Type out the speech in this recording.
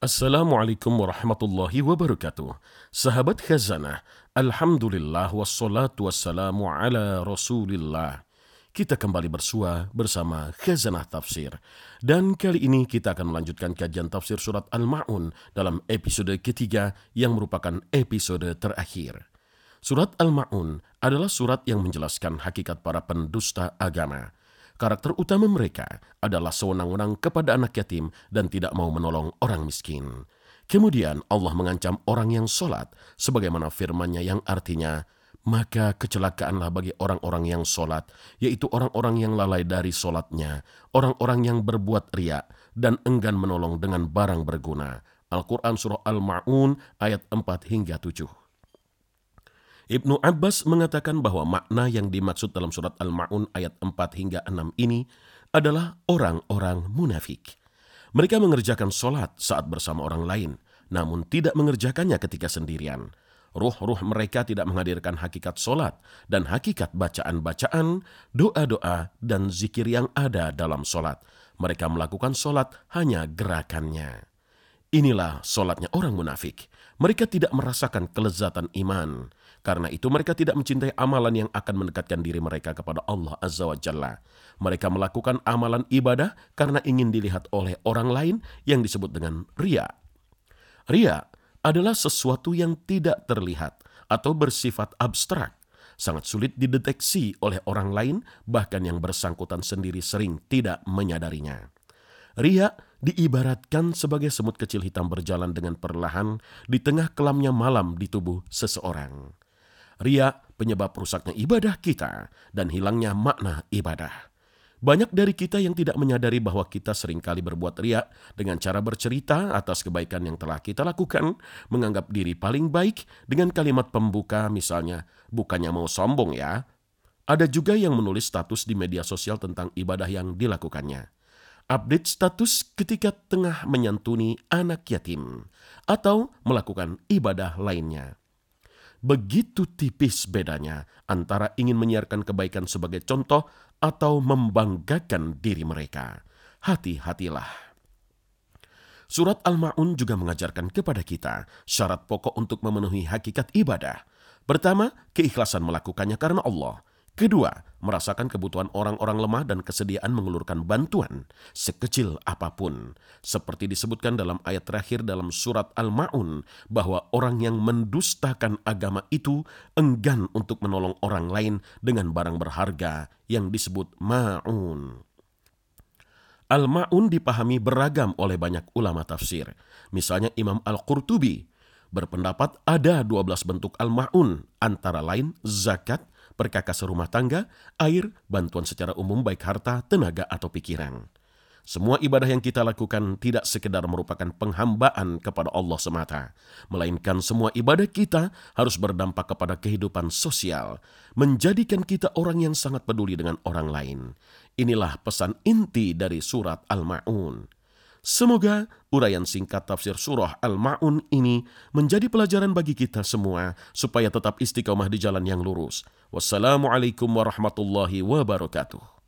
Assalamualaikum warahmatullahi wabarakatuh. Sahabat khazanah, Alhamdulillah wassalatu wassalamu ala rasulillah. Kita kembali bersua bersama Khazanah Tafsir. Dan kali ini kita akan melanjutkan kajian tafsir surat Al-Ma'un dalam episode ketiga yang merupakan episode terakhir. Surat Al-Ma'un adalah surat yang menjelaskan hakikat para pendusta agama karakter utama mereka adalah sewenang-wenang kepada anak yatim dan tidak mau menolong orang miskin. Kemudian Allah mengancam orang yang sholat, sebagaimana firmannya yang artinya, maka kecelakaanlah bagi orang-orang yang sholat, yaitu orang-orang yang lalai dari sholatnya, orang-orang yang berbuat riak dan enggan menolong dengan barang berguna. Al-Quran Surah Al-Ma'un ayat 4 hingga 7. Ibnu Abbas mengatakan bahwa makna yang dimaksud dalam surat Al-Ma'un ayat 4 hingga 6 ini adalah orang-orang munafik. Mereka mengerjakan sholat saat bersama orang lain, namun tidak mengerjakannya ketika sendirian. Ruh-ruh mereka tidak menghadirkan hakikat sholat dan hakikat bacaan-bacaan, doa-doa, dan zikir yang ada dalam sholat. Mereka melakukan sholat hanya gerakannya. Inilah sholatnya orang munafik. Mereka tidak merasakan kelezatan iman. Karena itu mereka tidak mencintai amalan yang akan mendekatkan diri mereka kepada Allah Azza wa Jalla. Mereka melakukan amalan ibadah karena ingin dilihat oleh orang lain yang disebut dengan ria. Ria adalah sesuatu yang tidak terlihat atau bersifat abstrak, sangat sulit dideteksi oleh orang lain, bahkan yang bersangkutan sendiri sering tidak menyadarinya. Ria diibaratkan sebagai semut kecil hitam berjalan dengan perlahan di tengah kelamnya malam di tubuh seseorang. Ria penyebab rusaknya ibadah kita dan hilangnya makna ibadah. Banyak dari kita yang tidak menyadari bahwa kita sering kali berbuat riak dengan cara bercerita atas kebaikan yang telah kita lakukan, menganggap diri paling baik dengan kalimat pembuka misalnya, bukannya mau sombong ya. Ada juga yang menulis status di media sosial tentang ibadah yang dilakukannya. Update status ketika tengah menyantuni anak yatim atau melakukan ibadah lainnya. Begitu tipis bedanya antara ingin menyiarkan kebaikan sebagai contoh atau membanggakan diri mereka. Hati-hatilah. Surat Al-Ma'un juga mengajarkan kepada kita syarat pokok untuk memenuhi hakikat ibadah. Pertama, keikhlasan melakukannya karena Allah. Kedua, merasakan kebutuhan orang-orang lemah dan kesediaan mengulurkan bantuan sekecil apa pun. Seperti disebutkan dalam ayat terakhir dalam surat Al-Ma'un bahwa orang yang mendustakan agama itu enggan untuk menolong orang lain dengan barang berharga yang disebut ma'un. Al-Ma'un dipahami beragam oleh banyak ulama tafsir. Misalnya Imam Al-Qurtubi berpendapat ada 12 bentuk Al-Ma'un antara lain zakat, perkakas rumah tangga, air, bantuan secara umum baik harta, tenaga, atau pikiran. Semua ibadah yang kita lakukan tidak sekedar merupakan penghambaan kepada Allah semata, melainkan semua ibadah kita harus berdampak kepada kehidupan sosial, menjadikan kita orang yang sangat peduli dengan orang lain. Inilah pesan inti dari surat Al-Ma'un. Semoga uraian singkat tafsir surah Al-Ma'un ini menjadi pelajaran bagi kita semua supaya tetap istiqomah di jalan yang lurus. Wassalamualaikum warahmatullahi wabarakatuh.